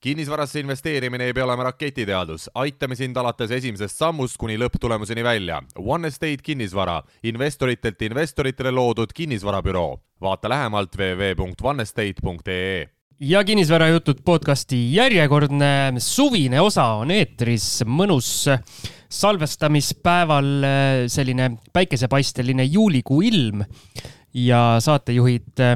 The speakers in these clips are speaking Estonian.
kinnisvarasse investeerimine ei pea olema raketiteadus, aitame sind alates esimesest sammust kuni lõpptulemuseni välja. One Estate kinnisvara, investoritelt investoritele loodud kinnisvarabüroo. vaata lähemalt www.onestate.ee ja kinnisvarajutud podcasti järjekordne suvine osa on eetris, mõnus salvestamispäeval selline päikesepaisteline juulikuu ilm ja saatejuhid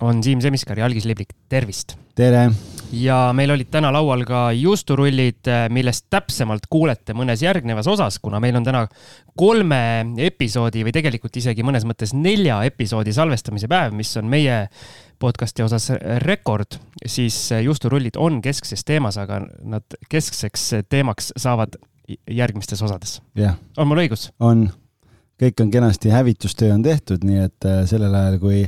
on Siim Semiskar ja Algis Liblik, tervist! Tere! ja meil olid täna laual ka juusturullid, millest täpsemalt kuulete mõnes järgnevas osas, kuna meil on täna kolme episoodi või tegelikult isegi mõnes mõttes nelja episoodi salvestamise päev, mis on meie podcast'i osas rekord, siis juusturullid on keskses teemas, aga nad keskseks teemaks saavad järgmistes osades. on mul õigus? on, kõik on kenasti, hävitustöö on tehtud, nii et äh, sellel ajal, kui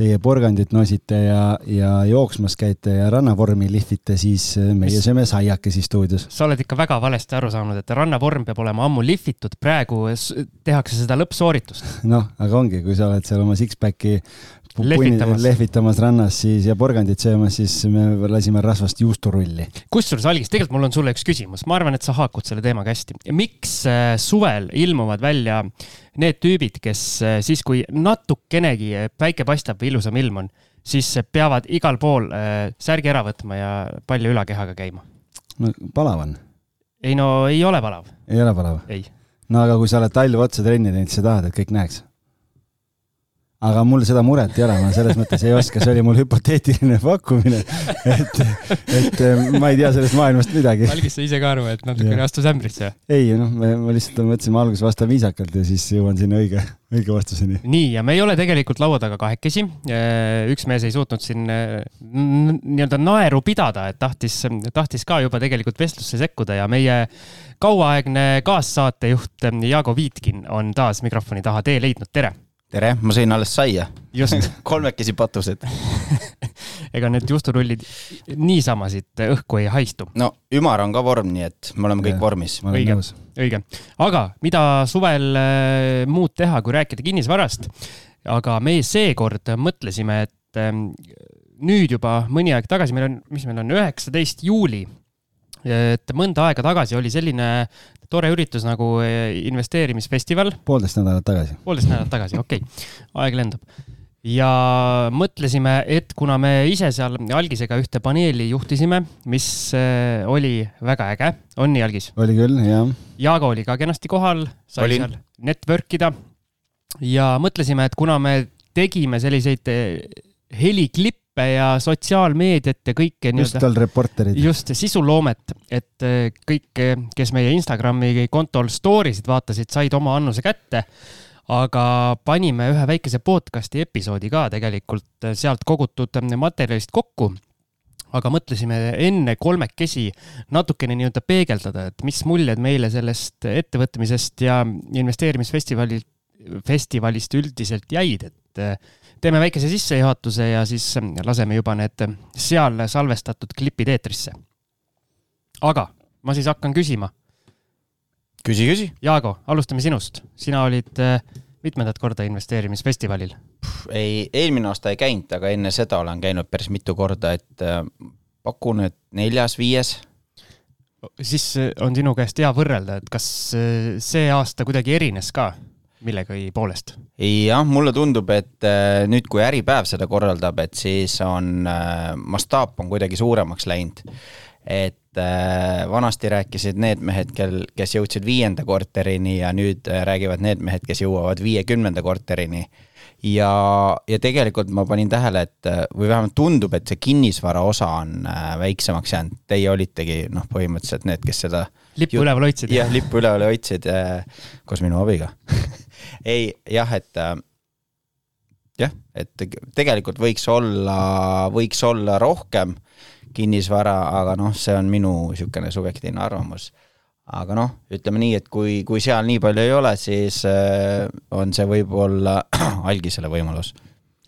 teie porgandit nosite ja, ja jooksmas käite ja rannavormi lihvite, siis äh, meie sööme saiakesi stuudios. sa oled ikka väga valesti aru saanud, et rannavorm peab olema ammu lihvitud, praegu tehakse seda lõppsooritust. noh, aga ongi, kui sa oled seal oma six-packi lehvitamas. lehvitamas rannas siis ja porgandit söömas, siis me lasime rasvast juusturulli. kusjuures, Algis, tegelikult mul on sulle üks küsimus, ma arvan, et sa haakud selle teemaga hästi. miks äh, suvel ilmuvad välja need tüübid, kes äh, siis, kui natukenegi päike paistab või ilusam ilm on, siis peavad igal pool äh, särgi ära võtma ja palju ülakehaga käima? no palav on. ei no ei ole palav. ei ole palav? ei. no aga kui sa oled talv otsa trenni teinud, siis sa tahad, et kõik näeks aga mul seda muret ei ole, ma selles mõttes ei oska, see oli mul hüpoteetiline pakkumine. et, et ma ei tea sellest maailmast midagi. algis sa ise ka aru, et natukene astus ämbrisse? ei, noh, ma lihtsalt mõtlesin, ma alguses vastan viisakalt ja siis jõuan sinna õige, õige vastuseni. nii, ja me ei ole tegelikult laua taga kahekesi. üks mees ei suutnud siin nii-öelda naeru pidada, et tahtis, tahtis ka juba tegelikult vestlusse sekkuda ja meie kauaaegne kaassaatejuht Jaago Viitkin on taas mikrofoni taha tee leidnud, tere tere, ma sõin alles saia. just kolmekesi patused ega need juusturullid niisama siit õhku ei haistu. no ümar on ka vorm, nii et me oleme kõik ja, vormis. õige, õige. aga mida suvel äh, muud teha, kui rääkida kinnisvarast. aga meie seekord mõtlesime, et äh, nüüd juba mõni aeg tagasi, meil on, mis meil on, üheksateist juuli et mõnda aega tagasi oli selline tore üritus nagu eh, investeerimisfestival. poolteist nädalat tagasi. poolteist nädalat tagasi, okei okay., aeg lendab. ja mõtlesime, et kuna me ise seal Algisega ühte paneeli juhtisime, mis eh, oli väga äge, on nii, Algis? oli küll, jah. Jaago oli ka kenasti kohal, sai Olin. seal network ida ja mõtlesime, et kuna me tegime selliseid eh, heliklippe, klippe ja sotsiaalmeediat ja kõike just tal reporterid. just, sisuloomet, et äh, kõik, kes meie Instagrami kontol story sid vaatasid, said oma annuse kätte. aga panime ühe väikese podcast'i episoodi ka tegelikult äh, sealt kogutud materjalist kokku aga mõtlesime enne kolmekesi natukene nii-öelda peegeldada, et mis muljed meile sellest ettevõtmisest ja investeerimisfestivalilt, festivalist üldiselt jäid, et äh, teeme väikese sissejuhatuse ja siis ähm, laseme juba need ähm, seal salvestatud klipid eetrisse. aga ma siis hakkan küsima. küsi, küsi. Jaago, alustame sinust. sina olid äh, mitmendat korda investeerimisfestivalil? ei, eelmine aasta ei käinud, aga enne seda olen käinud päris mitu korda, et äh, pakun, et neljas-viies siis äh, on sinu käest hea võrrelda, et kas see aasta kuidagi erines ka? Millegagi poolest? jah, mulle tundub, et äh, nüüd, kui Äripäev seda korraldab, et siis on äh, mastaap on kuidagi suuremaks läinud. et äh, vanasti rääkisid need mehed, kel, kes jõudsid viienda korterini ja nüüd räägivad need mehed, kes jõuavad viiekümnenda korterini ja, ja tegelikult ma panin tähele, et või vähemalt tundub, et see kinnisvara osa on väiksemaks jäänud. Teie olitegi noh, põhimõtteliselt need, kes seda lippu üleval hoidsid? jah, lippu üleval hoidsid koos minu abiga ei, jah, et äh, jah, et tegelikult võiks olla, võiks olla rohkem kinnisvara, aga noh, see on minu niisugune subjektiivne arvamus. aga noh, ütleme nii, et kui, kui seal nii palju ei ole, siis äh, on see võib-olla algisele võimalus.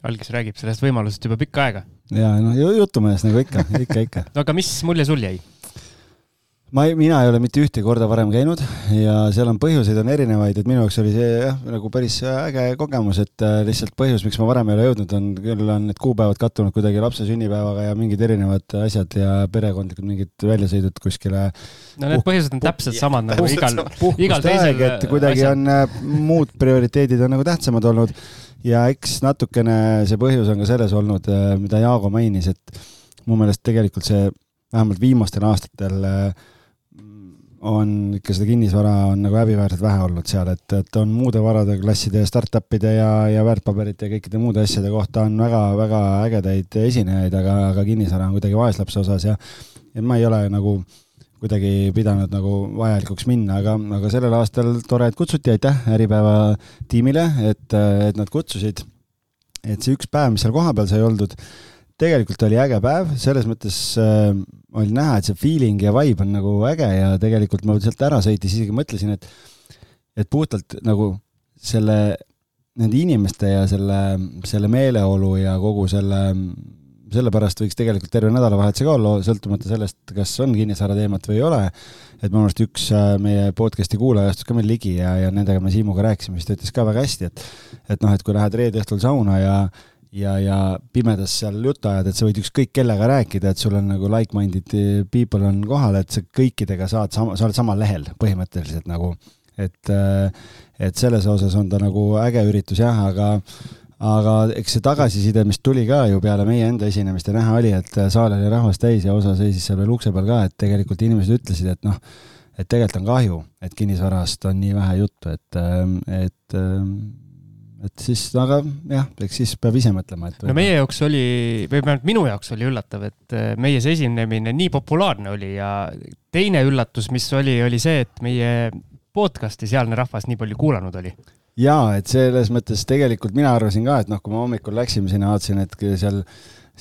algis räägib sellest võimalusest juba pikka aega. ja noh, jutumees nagu ikka, ikka, ikka no aga mis mulje sul jäi? Ma ei, mina ei ole mitte ühtegi korda varem käinud ja seal on põhjuseid on erinevaid, et minu jaoks oli see jah, nagu päris äge kogemus, et äh, lihtsalt põhjus, miks ma varem ei ole jõudnud, on küll on need kuupäevad kattunud kuidagi lapse sünnipäevaga ja mingid erinevad asjad ja perekondlikud mingid väljasõidud kuskile. no need põhjused on täpselt samad nagu igal, igal teisel. et kuidagi asjal. on äh, muud prioriteedid on nagu tähtsamad olnud ja eks natukene see põhjus on ka selles olnud, äh, mida Jaago mainis, et mu meelest tegelikult see vähemalt viimastel aastatel äh, on ikka seda kinnisvara on nagu häbiväärselt vähe olnud seal, et, et on muude varade klasside ja startup'ide ja, ja väärtpaberite ja kõikide muude asjade kohta on väga-väga ägedaid esinejaid, aga, aga kinnisvara on kuidagi vaeslapse osas ja, ja ma ei ole nagu kuidagi pidanud nagu vajalikuks minna, aga, aga sellel aastal tore, et kutsuti, aitäh Äripäeva tiimile, et, et nad kutsusid. et see üks päev, mis seal kohapeal sai oldud tegelikult oli äge päev, selles mõttes äh, oli näha, et see feeling ja vibe on nagu äge ja tegelikult ma sealt ära sõites isegi mõtlesin, et, et puhtalt nagu selle, nende inimeste ja selle, selle meeleolu ja kogu selle, sellepärast võiks tegelikult terve nädalavahetuse ka olla, sõltumata sellest, kas on kinnisvara teemat või ei ole. et minu arust üks äh, meie podcast'i kuulaja astus ka meil ligi ja, ja nendega me Siimuga rääkisime, siis ta ütles ka väga hästi, et, et noh, et kui lähed reede õhtul sauna ja ja, ja pimedas seal juttu ajad, et sa võid ükskõik kellega rääkida, et sul on nagu like-minded people on kohal, et sa kõikidega saad sama, sa oled samal lehel põhimõtteliselt nagu, et, et selles osas on ta nagu äge üritus jah, aga aga eks see tagasiside, mis tuli ka ju peale meie enda esinemist ja näha oli, et saal oli rahvast täis ja osa seisis seal veel ukse peal ka, et tegelikult inimesed ütlesid, et noh, et tegelikult on kahju, et kinnisvarast on nii vähe juttu, et, et et siis, aga jah, eks siis peab ise mõtlema, et. no meie jaoks oli, või vähemalt minu jaoks oli üllatav, et äh, meie see esinemine nii populaarne oli ja teine üllatus, mis oli, oli see, et meie podcast'i sealne rahvas nii palju kuulanud oli. jaa, et selles mõttes tegelikult mina arvasin ka, et noh, kui me hommikul läksime sinna, vaatasin, et seal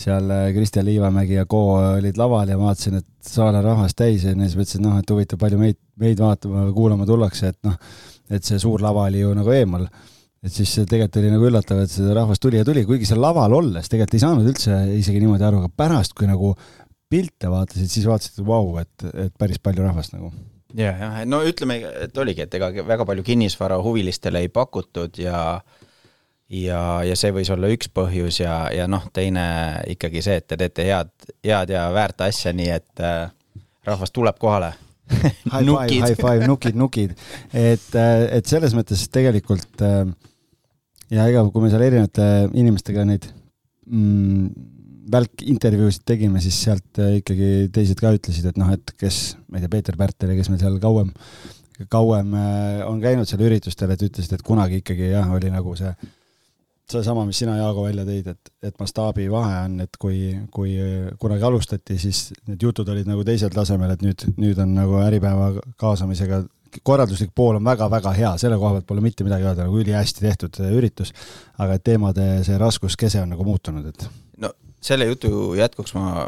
seal äh, Kristjan Liivamägi ja Ko olid laval ja vaatasin, et saal on rahvast täis ja siis mõtlesin, et noh, et huvitav, palju meid, meid vaatama kuulama tullakse, et noh, et see suur lava oli ju nagu eemal et siis tegelikult oli nagu üllatav, et seda rahvast tuli ja tuli, kuigi seal laval olles tegelikult ei saanud üldse isegi niimoodi aru, aga pärast, kui nagu pilte vaatasid, siis vaatasid, et vau, et, et päris palju rahvast nagu. ja, jah, no ütleme, et oligi, et ega väga palju kinnisvara huvilistele ei pakutud ja ja, ja see võis olla üks põhjus ja, ja noh, teine ikkagi see, et te teete head, head ja väärt asja, nii et äh, rahvas tuleb kohale high five, high five, nukid, nukid. et, äh, et selles mõttes tegelikult äh, ja ega kui me seal erinevate inimestega neid mm, välkintervjuusid tegime, siis sealt äh, ikkagi teised ka ütlesid, et noh, et kes, ma ei tea, Peeter Pärtel ja kes meil seal kauem, kauem äh, on käinud seal üritustel, et ütlesid, et kunagi ikkagi jah, oli nagu see seesama, mis sina, Jaago, välja tõid, et, et mastaabi vahe on, et kui, kui kunagi alustati, siis need jutud olid nagu teisel tasemel, et nüüd, nüüd on nagu Äripäeva kaasamisega korralduslik pool on väga-väga hea, selle koha pealt pole mitte midagi öelda, nagu ülihästi tehtud üritus, aga et teemade see raskuskese on nagu muutunud, et. no selle jutu jätkuks ma,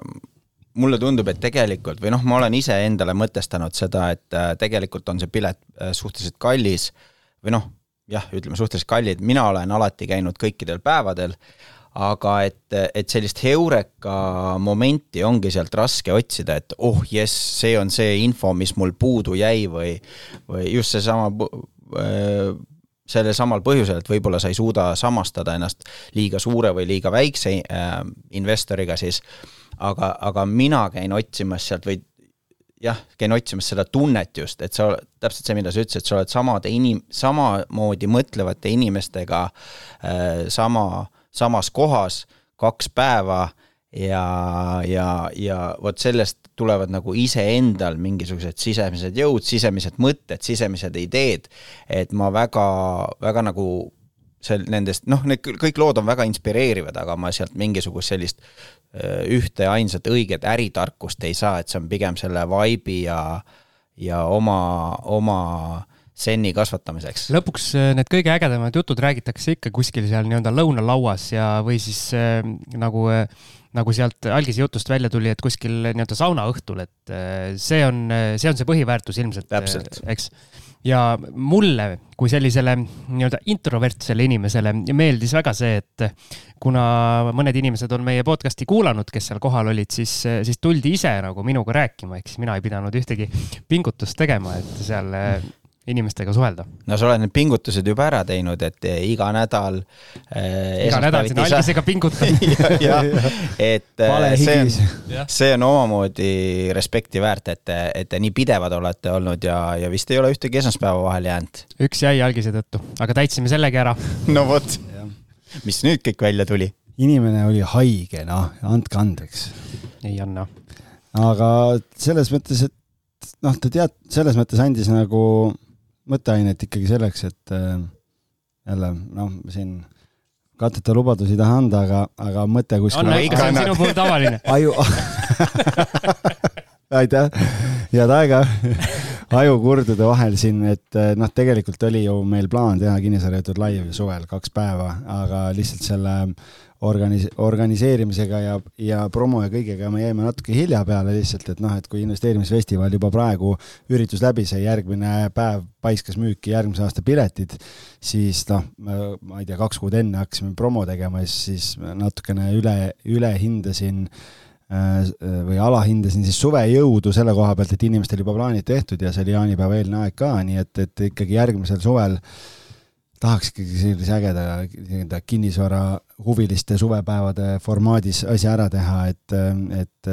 mulle tundub, et tegelikult või noh, ma olen ise endale mõtestanud seda, et äh, tegelikult on see pilet äh, suhteliselt kallis või noh, jah, ütleme suhteliselt kallid, mina olen alati käinud kõikidel päevadel, aga et, et sellist heureka momenti ongi sealt raske otsida, et oh jess, see on see info, mis mul puudu jäi või, või just seesama äh, sellel samal põhjusel, et võib-olla sa ei suuda samastada ennast liiga suure või liiga väikse äh, investoriga siis, aga, aga mina käin otsimas sealt või jah, käin otsimas seda tunnet just, et sa, täpselt see, mida sa ütlesid, sa oled samade inim-, samamoodi mõtlevate inimestega äh, sama samas kohas kaks päeva ja, ja, ja vot sellest tulevad nagu iseendal mingisugused sisemised jõud, sisemised mõtted, sisemised ideed, et ma väga, väga nagu seal nendest, noh, need kõik lood on väga inspireerivad, aga ma sealt mingisugust sellist ühte ainsat õiget äritarkust ei saa, et see on pigem selle vibe'i ja, ja oma, oma senni kasvatamiseks. lõpuks äh, need kõige ägedamad jutud räägitakse ikka kuskil seal nii-öelda lõunalauas ja, või siis äh, nagu äh, nagu sealt algise jutust välja tuli, et kuskil nii-öelda saunaõhtul, et äh, see on, see on see põhiväärtus ilmselt. eks ja mulle kui sellisele nii-öelda introvertsele inimesele meeldis väga see, et kuna mõned inimesed on meie podcast'i kuulanud, kes seal kohal olid, siis, siis tuldi ise nagu minuga rääkima, ehk siis mina ei pidanud ühtegi pingutust tegema, et seal inimestega suhelda. no sa oled need pingutused juba ära teinud, et iga nädal äh,. iga nädal siin algisega pingutan jah, et äh, see on, see on omamoodi respekti väärt, et, et te nii pidevad olete olnud ja, ja vist ei ole ühtegi esmaspäeva vahele jäänud. üks jäi algise tõttu, aga täitsime sellegi ära. no vot, mis nüüd kõik välja tuli? inimene oli haige, noh, andke andeks. ei anna. aga selles mõttes, et noh, ta tead, selles mõttes andis nagu mõtteainet ikkagi selleks, et äh, jälle noh, siin katteta lubadusi ei taha anda, aga, aga mõte kuskil. anna ikka, see on sinu puhul tavaline. aju aitäh, head aega ajukurdude vahel siin, et äh, noh, tegelikult oli ju meil plaan teha kinnisvarajutud live suvel kaks päeva, aga lihtsalt selle organis-, organiseerimisega ja, ja promo ja kõigega me jäime natuke hilja peale lihtsalt, et noh, et kui investeerimisfestival juba praegu üritus läbi sai, järgmine päev paiskas müüki järgmise aasta piletid, siis noh, ma ei tea, kaks kuud enne hakkasime promo tegema, siis natukene üle, üle hindasin äh, või alahindasin siis suve jõudu selle koha pealt, et inimestel juba plaanid tehtud ja see oli jaanipäeva eelne aeg ka, nii et, et ikkagi järgmisel suvel tahaks ikkagi sellise ägeda nii-öelda kinnisvarahuviliste suvepäevade formaadis asja ära teha, et, et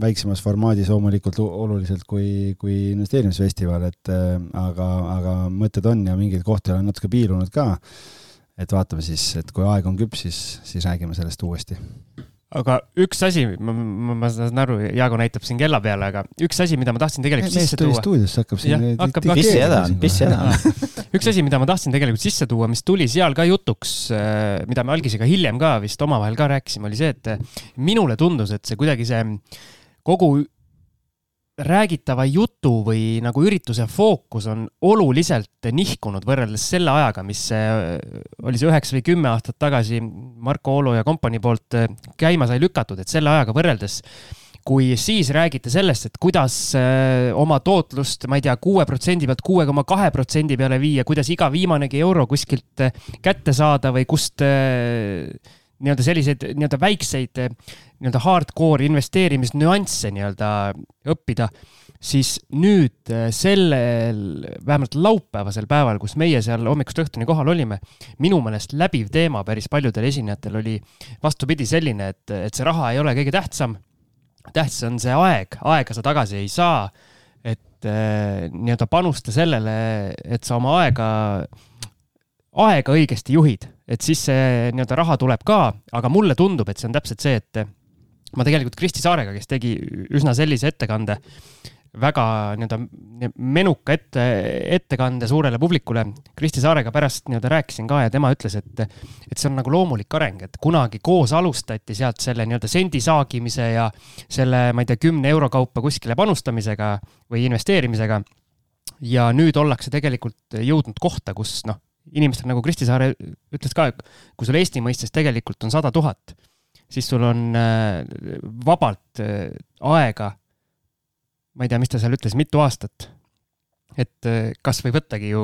väiksemas formaadis loomulikult oluliselt kui, kui investeerimisfestival, et aga, aga mõtted on ja mingeid kohti olen natuke piilunud ka. et vaatame siis, et kui aeg on küps, siis, siis räägime sellest uuesti aga üks asi, ma, ma, ma saan aru, Jaago näitab siin kella peale, aga üks asi, mida ma tahtsin tegelikult sisse tuua. stuudiosse hakkab siin. pissi häda on, pissi häda on. üks asi, mida ma tahtsin tegelikult sisse tuua, mis tuli seal ka jutuks, äh, mida me algisega hiljem ka vist omavahel ka rääkisime, oli see, et minule tundus, et see kuidagi see kogu räägitava jutu või nagu ürituse fookus on oluliselt nihkunud võrreldes selle ajaga, mis oli see üheksa või kümme aastat tagasi Marko Oolo ja kompanii poolt äh, käima sai lükatud, et selle ajaga võrreldes kui siis räägite sellest, et kuidas äh, oma tootlust, ma ei tea, kuue protsendi pealt kuue koma kahe protsendi peale viia, kuidas iga viimanegi euro kuskilt äh, kätte saada või kust nii-öelda selliseid nii-öelda väikseid nii-öelda hardcore investeerimisnüansse nii-öelda õppida, siis nüüd äh, sellel, vähemalt laupäevasel päeval, kus meie seal hommikust õhtuni kohal olime, minu meelest läbiv teema päris paljudel esinejatel oli vastupidi selline, et, et see raha ei ole kõige tähtsam. tähtis on see aeg, aega sa tagasi ei saa. et äh, nii-öelda panusta sellele, et sa oma aega aega õigesti juhid, et siis see nii-öelda raha tuleb ka, aga mulle tundub, et see on täpselt see, et ma tegelikult Kristi Saarega, kes tegi üsna sellise ettekande, väga nii-öelda menuka ette, ettekande suurele publikule. Kristi Saarega pärast nii-öelda rääkisin ka ja tema ütles, et, et see on nagu loomulik areng, et kunagi koos alustati sealt selle nii-öelda sendi saagimise ja selle, ma ei tea, kümne euro kaupa kuskile panustamisega või investeerimisega. ja nüüd ollakse tegelikult jõudnud kohta, kus noh, inimestel nagu Kristi Saare ütles ka, kui sul Eesti mõistes tegelikult on sada tuhat, siis sul on äh, vabalt äh, aega, ma ei tea, mis ta seal ütles, mitu aastat. et äh, kas või võttagi ju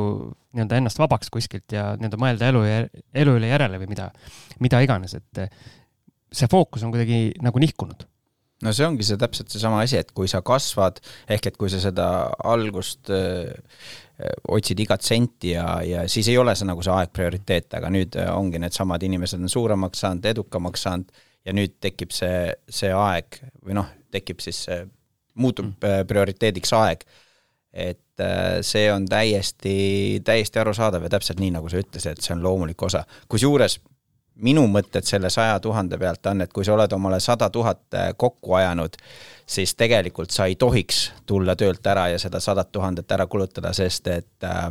nii-öelda ennast vabaks kuskilt ja nii-öelda mõelda elu ja elu üle järele või mida, mida iganes, et see fookus on kuidagi nagu nihkunud no see ongi see täpselt seesama asi, et kui sa kasvad, ehk et kui sa seda algust otsid igat senti ja, ja siis ei ole see nagu see aeg prioriteet, aga nüüd ongi needsamad inimesed on suuremaks saanud, edukamaks saanud ja nüüd tekib see, see aeg või noh, tekib siis see, muutub mm. prioriteediks aeg. et see on täiesti, täiesti arusaadav ja täpselt nii, nagu sa ütlesid, et see on loomulik osa. kusjuures minu mõtted selle saja tuhande pealt on, et kui sa oled omale sada tuhat äh, kokku ajanud, siis tegelikult sa ei tohiks tulla töölt ära ja seda sadat tuhandet ära kulutada, sest et äh,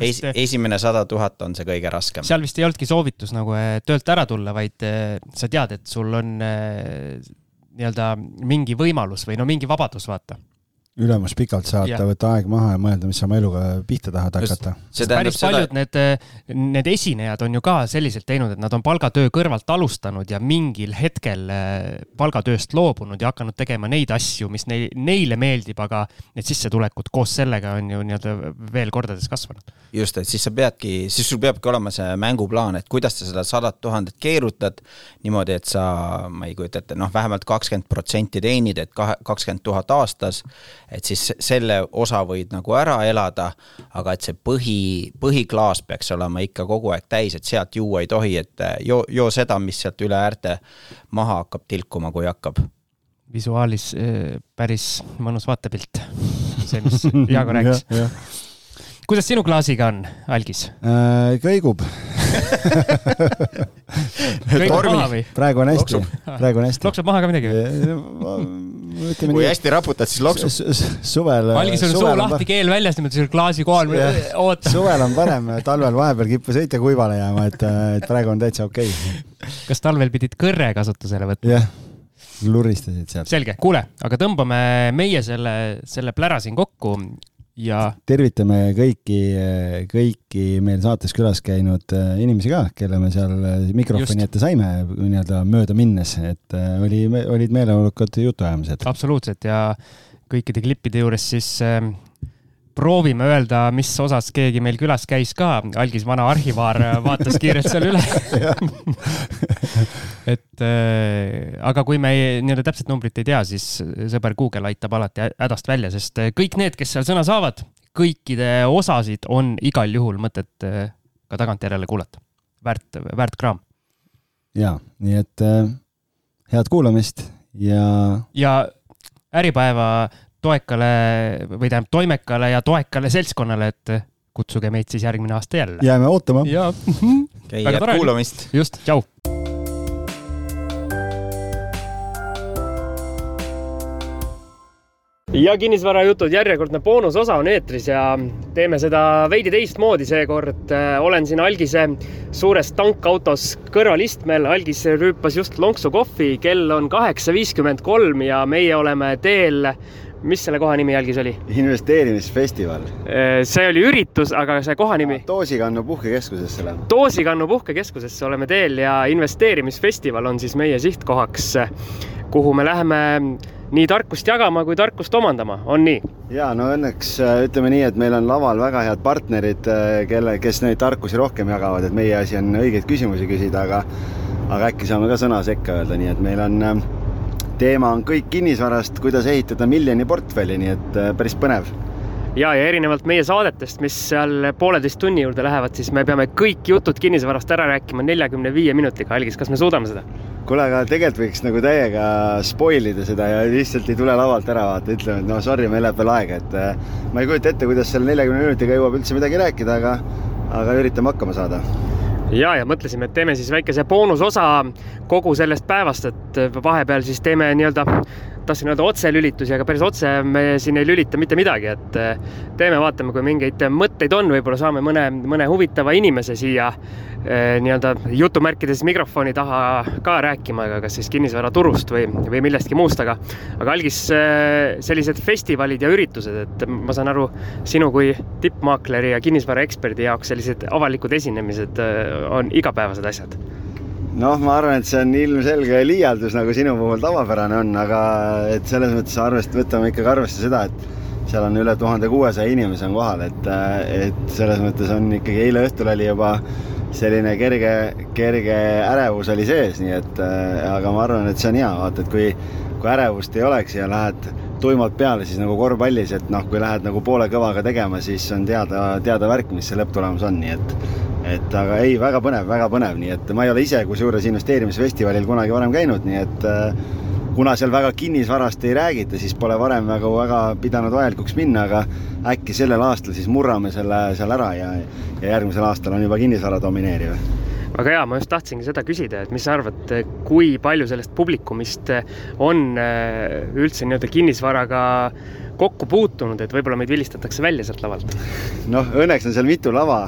es, esimene sada tuhat on see kõige raskem. seal vist ei olnudki soovitus nagu äh, töölt ära tulla, vaid sa tead, et sul on nii-öelda mingi võimalus või no mingi vabadus, vaata ülemus pikalt saata, võtta aeg maha ja mõelda, mis sa oma eluga pihta tahad hakata. see tähendab päris seda, paljud need, need esinejad on ju ka selliselt teinud, et nad on palgatöö kõrvalt alustanud ja mingil hetkel eh, palgatööst loobunud ja hakanud tegema neid asju, mis neil, neile meeldib, aga need sissetulekud koos sellega on ju nii-öelda veel kordades kasvanud. just, et siis sa peadki, siis sul peabki olema see mänguplaan, et kuidas sa seda sadat tuhandet keerutad niimoodi, et sa, ma ei kujuta ette, noh, vähemalt kakskümmend protsenti teenid, et kahe, kakskümmend tuhat aastas, et siis selle osa võid nagu ära elada, aga et see põhi, põhiklaas peaks olema ikka kogu aeg täis, et sealt juua ei tohi, et joo, joo seda, mis sealt üle äärte maha hakkab tilkuma, kui hakkab. visuaalis eh, päris mõnus vaatepilt. see, mis Jaago rääkis. kuidas sinu klaasiga on, Algis? Äh, kõigub, praegu on hästi, praegu on hästi. loksub maha ka midagi või? ütleme kui nii, hästi raputad, siis loksub. suvel. Algis on suu lahti, keel väljas, niimoodi seal klaasi kohal ootab. suvel on parem, talvel vahepeal kippus õite kuivale jääma, et, et praegu on täitsa okei okay.. kas talvel pidid kõrre kasutusele võtma? jah, luristasid sealt. selge, kuule, aga tõmbame meie selle, selle plära siin kokku ja tervitame kõiki, kõiki meil saates külas käinud äh, inimesi ka, kelle me seal äh, mikrofoni Just. ette saime nii-öelda mööda minnes, et äh, oli, olid meeleolukad jutuajamised. absoluutselt ja kõikide klippide juures siis äh, proovime öelda, mis osas keegi meil külas käis ka. algis vana arhivaar vaatas kiirelt seal üle. et äh, aga kui me nii-öelda täpset numbrit ei tea, siis sõber Google aitab alati hä- hädast välja, sest äh, kõik need, kes seal sõna saavad, kõikide osasid on igal juhul mõtet äh, ka tagantjärele kuulata. väärt, väärt kraam. ja, nii et äh, head kuulamist ja ja Äripäeva toekale või tähendab toimekale ja toekale seltskonnale, et kutsuge meid siis järgmine aasta jälle. jääme ootama. ja okei, Väga tore kuulamist. just, tšau. ja kinnisvarajutud järjekordne boonusosa on eetris ja teeme seda veidi teistmoodi seekord. olen siin Algise suures tankautos kõrvalistmel, Algis rüüpas just lonksu kohvi, kell on kaheksa viiskümmend kolm ja meie oleme teel, mis selle koha nimi Algis oli? investeerimisfestival. see oli üritus, aga see koha nimi? doosikannu puhkekeskusesse läheme. Doosikannu puhkekeskusesse oleme teel ja investeerimisfestival on siis meie sihtkohaks, kuhu me läheme nii tarkust jagama kui tarkust omandama, on nii? ja no õnneks äh, ütleme nii, et meil on laval väga head partnerid, kelle, kes neid tarkusi rohkem jagavad, et meie asi on õigeid küsimusi küsida, aga aga äkki saame ka sõna sekka öelda, nii et meil on äh, teema on kõik kinnisvarast, kuidas ehitada miljoni portfelli, nii et äh, päris põnev. ja, ja erinevalt meie saadetest, mis seal pooleteist tunni juurde lähevad, siis me peame kõik jutud kinnisvarast ära rääkima neljakümne viie minutiga. Algis, kas me suudame seda? kuule, aga tegelikult võiks nagu täiega spoil ida seda ja lihtsalt ei tule lavalt ära vaata, ütleme, et no sorry, meil läheb veel aega, et äh, ma ei kujuta ette, kuidas selle neljakümne minutiga jõuab üldse midagi rääkida, aga aga üritame hakkama saada. ja, ja mõtlesime, et teeme siis väikese boonusosa kogu sellest päevast, et vahepeal siis teeme nii-öelda, tahtsin öelda otselülitusi, aga päris otse me siin ei lülita mitte midagi, et teeme, vaatame, kui mingeid mõtteid on, võib-olla saame mõne, mõne huvitava inimese siia eh, nii-öelda jutumärkides mikrofoni taha ka rääkima, aga kas siis kinnisvaraturust või, või millestki muust, aga aga Algis, sellised festivalid ja üritused, et ma saan aru, sinu kui tippmaakleri ja kinnisvaraeksperdi jaoks sellised avalikud esinemised eh, on igapäevased asjad. noh, ma arvan, et see on ilmselge liialdus, nagu sinu puhul tavapärane on, aga et selles mõttes arvest-, võtame ikkagi arvesse seda, et seal on üle tuhande kuuesaja inimese on kohal, et, et selles mõttes on ikkagi eile õhtul oli juba selline kerge, kerge ärevus oli sees, nii et aga ma arvan, et see on hea, vaata, et kui, kui ärevust ei oleks ja lähed tuimalt peale, siis nagu korvpallis, et noh, kui lähed nagu poole kõvaga tegema, siis on teada, teada värk, mis see lõpptulemus on, nii et et aga ei, väga põnev, väga põnev, nii et ma ei ole ise kusjuures investeerimisfestivalil kunagi varem käinud, nii et äh, kuna seal väga kinnisvarast ei räägita, siis pole varem nagu väga pidanud vajalikuks minna, aga äkki sellel aastal siis murrame selle seal ära ja, ja järgmisel aastal on juba kinnisvara domineeriv. Väga hea, ma just tahtsingi seda küsida, et mis sa arvad, kui palju sellest publikumist on äh, üldse nii-öelda kinnisvaraga kokku puutunud, et võib-olla meid vilistatakse välja sealt lavalt? noh, õnneks on seal mitu lava,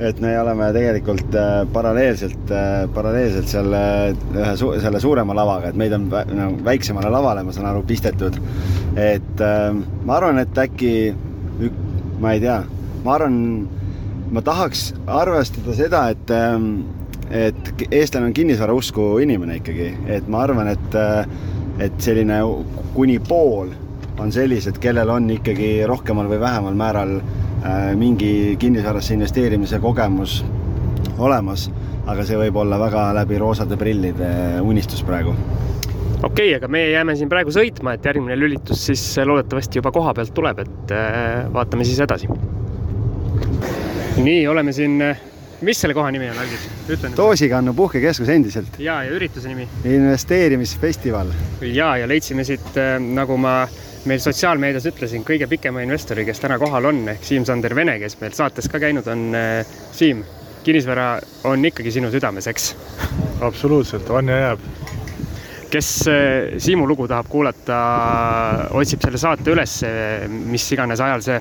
et me oleme tegelikult äh, paralleelselt äh,, paralleelselt selle ühe su selle suurema lavaga, et meid on vä no, väiksemale lavale, ma saan aru, pistetud. et äh, ma arvan, et äkki, ma ei tea, ma arvan, ma tahaks arvestada seda, et äh, et eestlane on kinnisvarausku inimene ikkagi, et ma arvan, et äh, et selline kuni pool on sellised, kellel on ikkagi rohkemal või vähemal määral Äh, mingi kinnisvarasse investeerimise kogemus olemas, aga see võib olla väga läbi roosade prillide unistus praegu okei okay,, aga meie jääme siin praegu sõitma, et järgmine lülitus siis loodetavasti juba koha pealt tuleb, et äh, vaatame siis edasi. nii, oleme siin, mis selle koha nimi on, Algis? ütle nüüd. Toosikannu puhkekeskus endiselt. ja, ja ürituse nimi? investeerimisfestival. ja, ja leidsime siit, äh, nagu ma meil sotsiaalmeedias ütlesin, kõige pikema investori, kes täna kohal on, ehk Siim-Sander Vene, kes meil saates ka käinud on. Äh, Siim, kinnisvara on ikkagi sinu südames, eks? absoluutselt, on ja jääb. kes äh, Siimu lugu tahab kuulata, otsib selle saate üles, mis iganes ajal see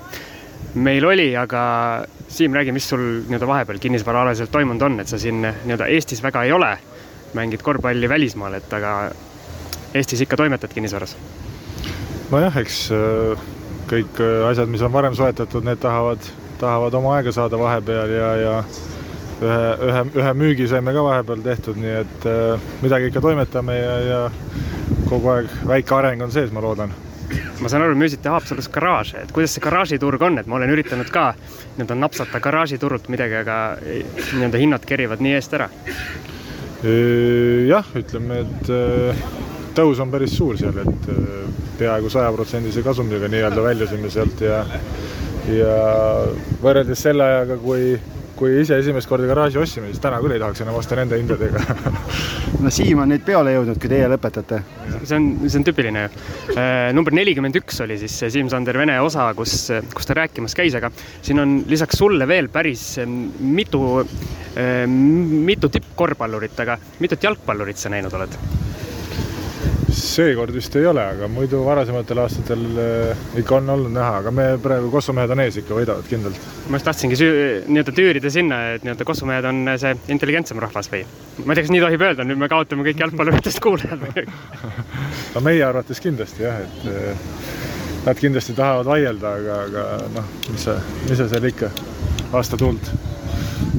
meil oli, aga Siim, räägi, mis sul nii-öelda vahepeal kinnisvaraalaselt toimunud on, et sa siin nii-öelda Eestis väga ei ole, mängid korvpalli välismaal, et aga Eestis ikka toimetad kinnisvaras? Nojah, eks äh, kõik äh, asjad, mis on varem soetatud, need tahavad, tahavad oma aega saada vahepeal ja, ja ühe, ühe, ühe müügi saime ka vahepeal tehtud, nii et äh, midagi ikka toimetame ja, ja kogu aeg väike areng on sees, ma loodan ma saan aru, müüsite Haapsalus garaaže, et kuidas see garaažiturg on, et ma olen üritanud ka nii-öelda napsata garaažiturult midagi, aga nii-öelda hinnad kerivad nii eest ära. jah, ütleme, et tõus on päris suur seal, et peaaegu sajaprotsendise kasumiga nii-öelda väljusime sealt ja ja võrreldes selle ajaga, kui, kui ise esimest korda garaaži ostsime, siis täna küll ei tahaks enam osta nende hindadega no Siim on nüüd peole jõudnud, kui teie lõpetate. see on, see on tüüpiline ju. Äh, number nelikümmend üks oli siis see Siim-Sander Vene osa, kus, kus ta rääkimas käis, aga siin on lisaks sulle veel päris äh, mitu, äh, mitu tippkorvpallurit, aga mitut jalgpallurit sa näinud oled? Seekord vist ei ole, aga muidu varasematel aastatel eh, ikka on olnud näha, aga me praegu Kossu mehed on ees ikka, võidavad kindlalt. ma just tahtsingi nii-öelda tüürida sinna, et nii-öelda Kossu mehed on see intelligentsem rahvas või? ma ei tea, kas nii tohib öelda, nüüd me kaotame kõik jalgpalluritest kuulajad või? no meie arvates kindlasti jah, et eh, nad kindlasti tahavad vaielda, aga, aga noh, mis sa, mis sa seal ikka, aasta tuld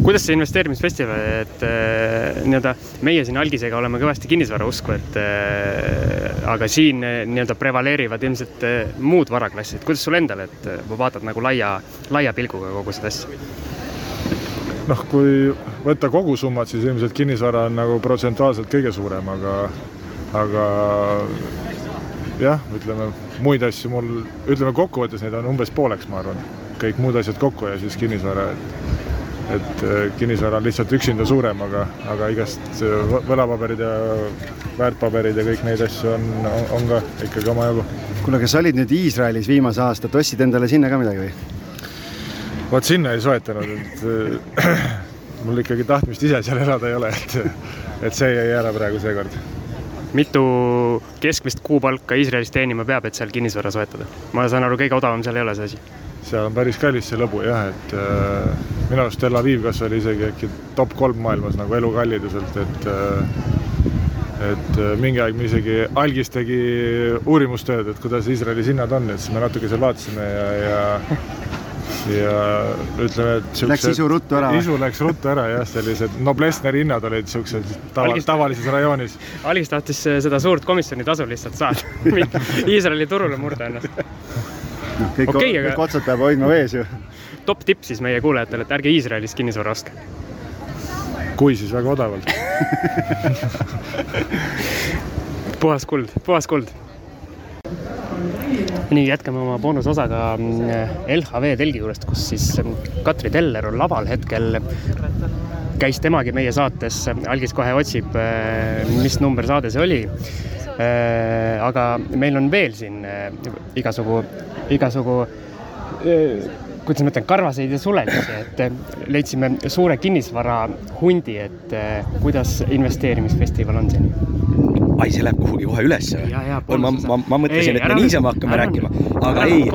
kuidas see investeerimisfestival, et äh, nii-öelda meie siin algisega oleme kõvasti kinnisvara usku, et äh, aga siin äh, nii-öelda prevaleerivad ilmselt äh, muud varaklassid. kuidas sul endal, et äh, vaatad nagu laia, laia pilguga kogu seda asja? noh, kui võtta kogusummat, siis ilmselt kinnisvara on nagu protsentuaalselt kõige suurem, aga, aga jah, ütleme muid asju mul, ütleme kokkuvõttes neid on umbes pooleks, ma arvan, kõik muud asjad kokku ja siis kinnisvara, et et äh, kinnisvara on lihtsalt üksinda suurem, aga, aga igast äh, võlapaberid ja väärtpaberid ja kõik neid asju on, on ka ikkagi omajagu. kuule, kas sa olid nüüd Iisraelis viimase aasta, ostsid endale sinna ka midagi või? vot sinna ei soetanud, et äh, mul ikkagi tahtmist ise seal elada ei ole, et, et see jäi ära praegu seekord. mitu keskmist kuupalka Iisraelis teenima peab, et seal kinnisvara soetada? ma saan aru, kõige odavam seal ei ole see asi seal on päris kallis see lõbu jah, et äh, minu arust Tel Aviv kas oli isegi äkki top kolm maailmas nagu elukalliduselt, et äh, et äh, mingi aeg me isegi, Algis tegi uurimustööd, et kuidas Iisraelis hinnad on, et siis me natuke seal vaatasime ja, ja ja ütleme, et siuksed, Läks isu ruttu ära? isu läks ruttu ära jah, sellised Noblessneri hinnad olid siuksed tava, Algist, tavalises rajoonis. Algis tahtis seda suurt komisjoni tasu lihtsalt saada Iisraeli turule murda ennast noh, kõik okay,, aga... kõik otsad peab hoidma vees ju. top tipp siis meie kuulajatele, et ärge Iisraelis kinnisvara ostke. kui, siis väga odavalt puhas kuld, puhas kuld. nii, jätkame oma boonusosaga mm, LHV telgi juurest, kus siis mm, Katri Teller on laval hetkel. käis temagi meie saates, algis kohe otsib, äh, mis number saade see oli aga meil on veel siin äh, igasugu, igasugu äh, kuidas ma ütlen, karvaseid ja sulemisi, et leidsime suure kinnisvara hundi, et kuidas investeerimisfestival on siin ai, see läheb kuhugi kohe ülesse või? ma, ma, ma mõtlesin, et me niisama hakkame ära rääkima, aga ära ei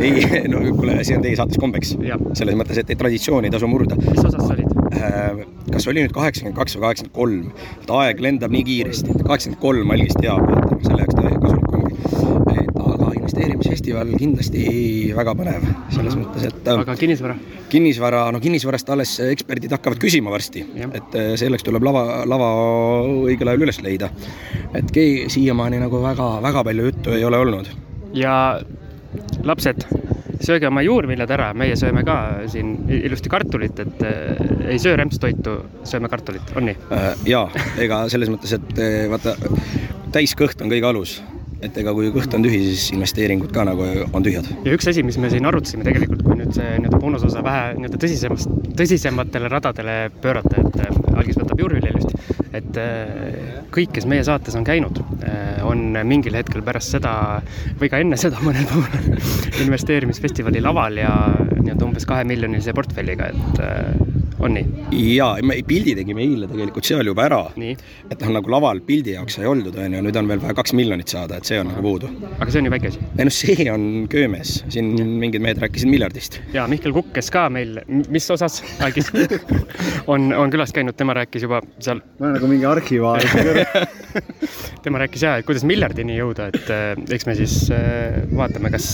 ei, no kuule, see on teie saates kombeks selles mõttes, et traditsiooni ei tasu murda. mis osas sa olid? Kas oli nüüd kaheksakümmend kaks või kaheksakümmend kolm, et aeg lendab nii kiiresti, et kaheksakümmend kolm algis teab, et selle jaoks ta kasulik ongi. et aga investeerimisfestival kindlasti väga põnev selles mõttes, et äh, aga kinnisvara? kinnisvara, no kinnisvarast alles eksperdid hakkavad küsima varsti et äh, selleks tuleb lava, lava õigel ajal üles leida. et kei- siiamaani nagu väga-väga palju juttu ei ole olnud. ja lapsed, sööge oma juurviljad ära, meie sööme ka siin ilusti kartulit, et äh, ei söö rämpstoitu, sööme kartulit, on nii? Äh, jaa, ega selles mõttes, et äh, vaata, täiskõht on kõige alus. et ega kui kõht on tühi, siis investeeringud ka nagu on tühjad. ja üks asi, mis me siin arutasime tegelikult, nüüd see nii-öelda boonusosa vähe nii-öelda tõsisemast, tõsisematele radadele pöörata, et äh, algis võtab juurvilja ilusti, et äh, kõik, kes meie saates on käinud, on mingil hetkel pärast seda või ka enne seda mõnel puhul investeerimisfestivali laval ja nii-öelda umbes kahemiljonilise portfelliga, et äh, on nii? jaa, me pildi tegime eile tegelikult seal juba ära. nii, et noh, nagu laval pildi jaoks sai oldud, on ju, nüüd on veel vaja kaks miljonit saada, et see on nagu puudu. aga see on ju väike asi. ei noh, see on köömes, siin mingid mehed rääkisid miljardist. ja Mihkel Kukk, kes ka meil, mis osas algis on, on külas käinud, tema rääkis juba seal ma olen nagu mingi arhivaar. tema rääkis ja, et kuidas miljardini jõuda, et äh, eks me siis äh, vaatame, kas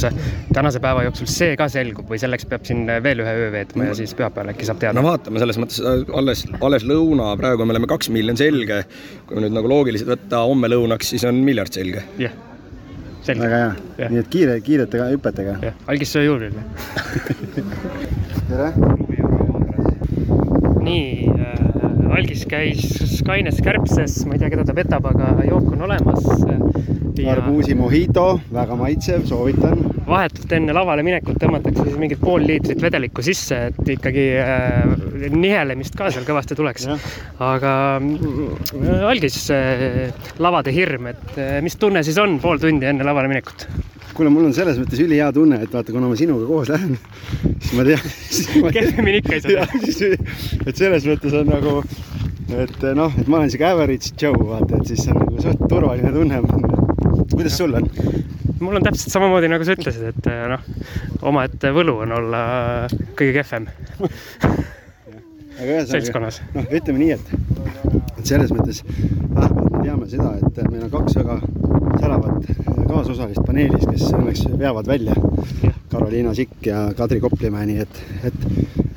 tänase päeva jooksul see ka selgub või selleks peab siin veel ühe öö veetma ja siis pühapäeval äkki saab teada no. vaatame selles mõttes äh, alles, alles lõuna, praegu me oleme kaks miljonit selge. kui nüüd nagu loogiliselt võtta homme lõunaks, siis on miljard selge. jah, selge, väga hea Jah., nii et kiire, kiirete hüpetega. jah, algis söö juurde. tere. nii äh,, algis käis kaines kärbses, ma ei tea, keda ta petab, aga jook on olemas. arbuusi mojito, väga maitsev, soovitan. vahetult enne lavale minekut tõmmatakse siis mingid pool liitrit vedelikku sisse, et ikkagi äh, nihelemist ka seal kõvasti tuleks. aga mm, algis äh, lavade hirm, et äh, mis tunne siis on pool tundi enne lavale minekut? kuule, mul on selles mõttes ülihea tunne, et vaata, kuna ma sinuga koos lähen, siis ma tean. kehvemini ikka ei saa. et selles mõttes on nagu, et noh, et ma olen siuke average Joe, vaata, et siis on nagu suht turvaline tunne. kuidas sul on? mul on täpselt samamoodi, nagu sa ütlesid, et äh, noh, omaette võlu on olla kõige kehvem seltskonnas. noh, ütleme nii, et, et selles mõttes vähemalt me teame seda, et meil on kaks väga säravat kaasosalist paneelis, kes õnneks veavad välja. Karoliina Sikk ja Kadri Koplimäe, nii et, et,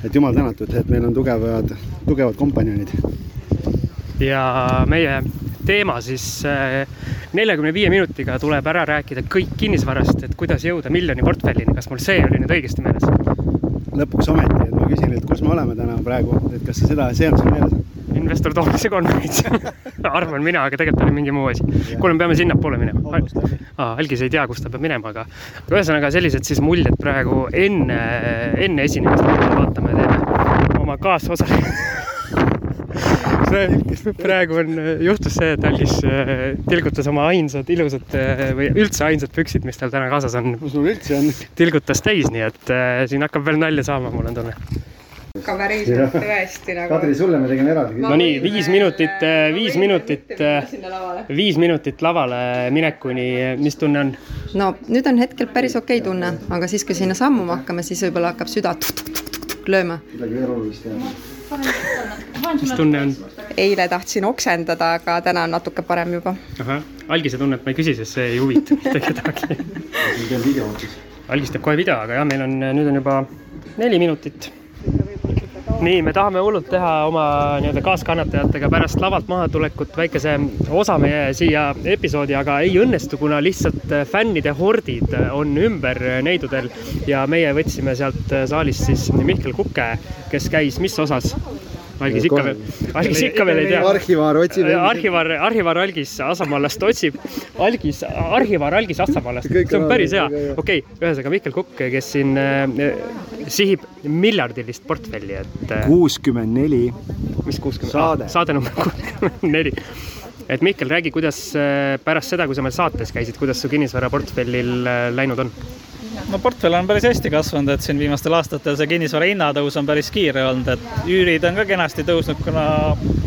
et jumal tänatud, et meil on tugevad, tugevad kompanjonid. ja meie teema siis neljakümne viie minutiga tuleb ära rääkida kõik kinnisvarast, et kuidas jõuda miljoni portfellini, kas mul see oli nüüd õigesti meeles? lõpuks ometi, et ma küsin, et kus me oleme täna praegu, et kas sa seda, see on sul meeles? Investor toolise konverents arvan mina, aga tegelikult oli mingi muu asi. kuule, me peame sinnapoole minema. Algis ei tea, kus ta peab minema, aga aga ühesõnaga sellised siis muljed praegu enne, enne esinemist, vaatame, teeme oma kaasosalise. praegu on, juhtus see, et algis äh, tilgutas oma ainsad ilusad äh, või üldse ainsad püksid, mis tal täna kaasas on, kus mul üldse on? tilgutas täis, nii et äh, siin hakkab veel nalja saama, mul on tunne. Ka päriselt tõesti nagu. Kadri, sulle me tegime eraldi no nii, viis minutit, viis minutit, lavale. viis minutit lavale minekuni, mis tunne on? no nüüd on hetkel päris okei tunne, aga siis, kui sinna sammuma hakkame, siis võib-olla hakkab süda tuk-tuk-tuk-tuk lööma. midagi keerulist teha. mis tunne on? eile tahtsin oksendada, aga täna on natuke parem juba. ahah, algise tunnet ma ei küsi, sest see ei huvita mitte kedagi. algis teeb kohe video, aga jah, meil on, nüüd on juba neli minutit. nii, me tahame hullult teha oma nii-öelda kaaskannatajatega pärast lavalt mahatulekut väikese osa meie siia episoodi, aga ei õnnestu, kuna lihtsalt fännide hordid on ümber neidudel ja meie võtsime sealt saalist siis Mihkel Kuke, kes käis mis osas? Algis ikka veel, algis ikka veel ei tea. arhivaar otsib. arhivaar, arhivaar Algis Asamaalast otsib, Algis, arhivaar Algis Asamaalast, Kõik see on päris hea okei okay,, ühesõnaga Mihkel Kukk, kes siin äh, sihib miljardilist portfelli, et äh, kuuskümmend neli. mis kuuskümmend, Saade. saade number kuuskümmend neli. et Mihkel, räägi, kuidas äh, pärast seda, kui sa meil saates käisid, kuidas su kinnisvaraportfellil äh, läinud on? No portfell on päris hästi kasvanud, et siin viimastel aastatel see kinnisvara hinnatõus on päris kiire olnud, et üürid on ka kenasti tõusnud, kuna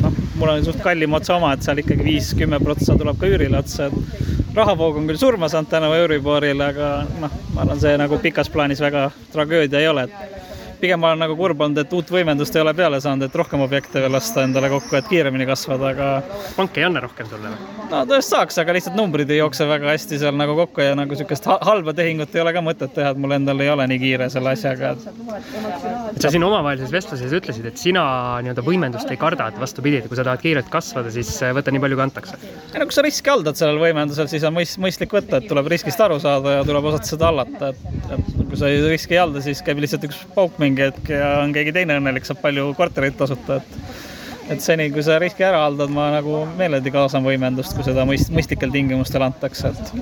noh, mul on suht kallim otsa oma, et seal ikkagi viis, kümme protsa tuleb ka üürile otsa, et rahavoog on küll surma saanud tänu Euriborile, aga noh, ma arvan, see nagu pikas plaanis väga tragöödia ei ole, et pigem ma olen nagu kurb olnud, et uut võimendust ei ole peale saanud, et rohkem objekte veel lasta endale kokku, et kiiremini kasvada, aga. pank ei anna rohkem sulle või? no tõesti saaks, aga lihtsalt numbrid ei jookse väga hästi seal nagu kokku ja nagu niisugust halba tehingut ei ole ka mõtet teha, et mul endal ei ole nii kiire selle asjaga. sa siin omavahelises vestluses ütlesid, et sina nii-öelda võimendust ei karda, et vastupidi, et kui sa tahad kiirelt kasvada, siis äh, võta nii palju, kui antakse. no kui sa riski haldad sellel võimendusel, siis on mõist-, mõistlik võtta, et tuleb riskist aru saada ja tuleb osata seda hallata, et, et kui sa riski ei halda, siis käib lihtsalt üks pauk mingi hetk ja on keegi teine õnnelik, saab palju kortereid tasuta, et et seni, kui sa riski ära haldad, ma nagu meeleldi kaasan võimendust, kui seda mõist-, mõistlikel tingimustel antakse, et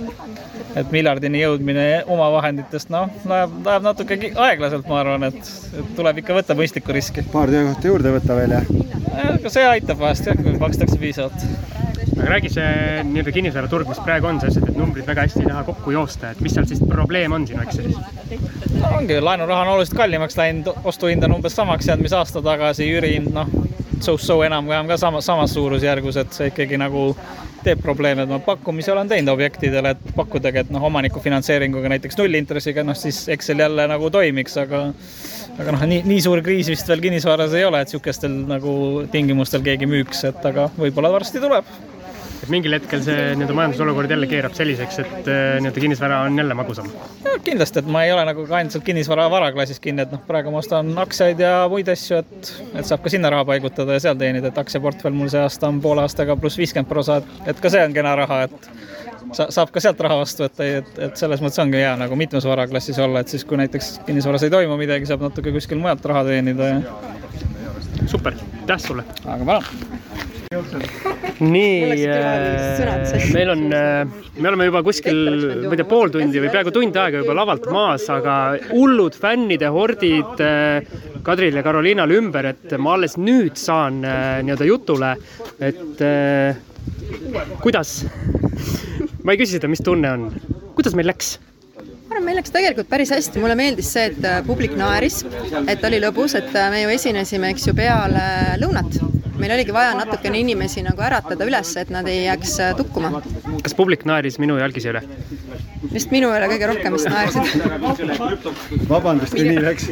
et miljardini jõudmine omavahenditest, noh, läheb, läheb natuke aeglaselt, ma arvan, et, et tuleb ikka võtta mõistlikku riski. paar töökohta juurde võtta veel, jah? ka see aitab vahest jah, kui makstakse piisavalt aga räägi see nii-öelda kinnisvaraturg, mis praegu on, sa ütlesid, et numbrid väga hästi ei taha kokku joosta, et mis seal siis probleem on sinu Excelis? no ongi, laenuraha on oluliselt kallimaks läinud, ostuhind on umbes samaks jäänud, mis aasta tagasi, üürihind noh, so-so enam-vähem ka sama, samas suurusjärgus, et see ikkagi nagu teeb probleeme, et ma pakkumisi olen teinud objektidele, et pakkudagi, et noh, omaniku finantseeringuga näiteks nullintressiga, noh siis Excel jälle nagu toimiks, aga aga noh, nii, nii suur kriis vist veel kinnisvaras ei ole, et niisugustel nagu tingimustel keegi müüks, et aga võib-olla varsti tuleb et mingil hetkel see nii-öelda majandusolukord jälle keerab selliseks, et äh, nii-öelda kinnisvara on jälle magusam? kindlasti, et ma ei ole nagu ka ainult kinnisvara varaklassis kinni, et noh, praegu ma ostan aktsiaid ja muid asju, et, et saab ka sinna raha paigutada ja seal teenida, et aktsiaportfell mul see aasta on poole aastaga pluss viiskümmend prosa, et ka see on kena raha, et sa, saab ka sealt raha vastu võtta, et, et selles mõttes ongi hea nagu mitmes varaklassis olla, et siis, kui näiteks kinnisvaras ei toimu midagi, saab natuke kuskil mujalt raha teenida ja. super, aitäh sulle! aga palun! Nii, äh, meil on, äh, me oleme juba kuskil, ma ei tea, pool tundi või peaaegu tund aega juba lavalt maas, aga hullud fännide hordid äh, Kadril ja Karoliinal ümber, et ma alles nüüd saan nii-öelda jutule, et kuidas, ma ei küsi seda, mis tunne on, kuidas meil läks? Ma arvan, meil läks tegelikult päris hästi, mulle meeldis see, et publik naeris, et oli lõbus, et me ju esinesime, eks ju, peale lõunat meil oligi vaja natukene inimesi nagu äratada üles, et nad ei jääks äh, tukkuma. kas publik naeris minu jalgise üle? vist minu üle kõige rohkem vist naersid. vabandust, kui nii läks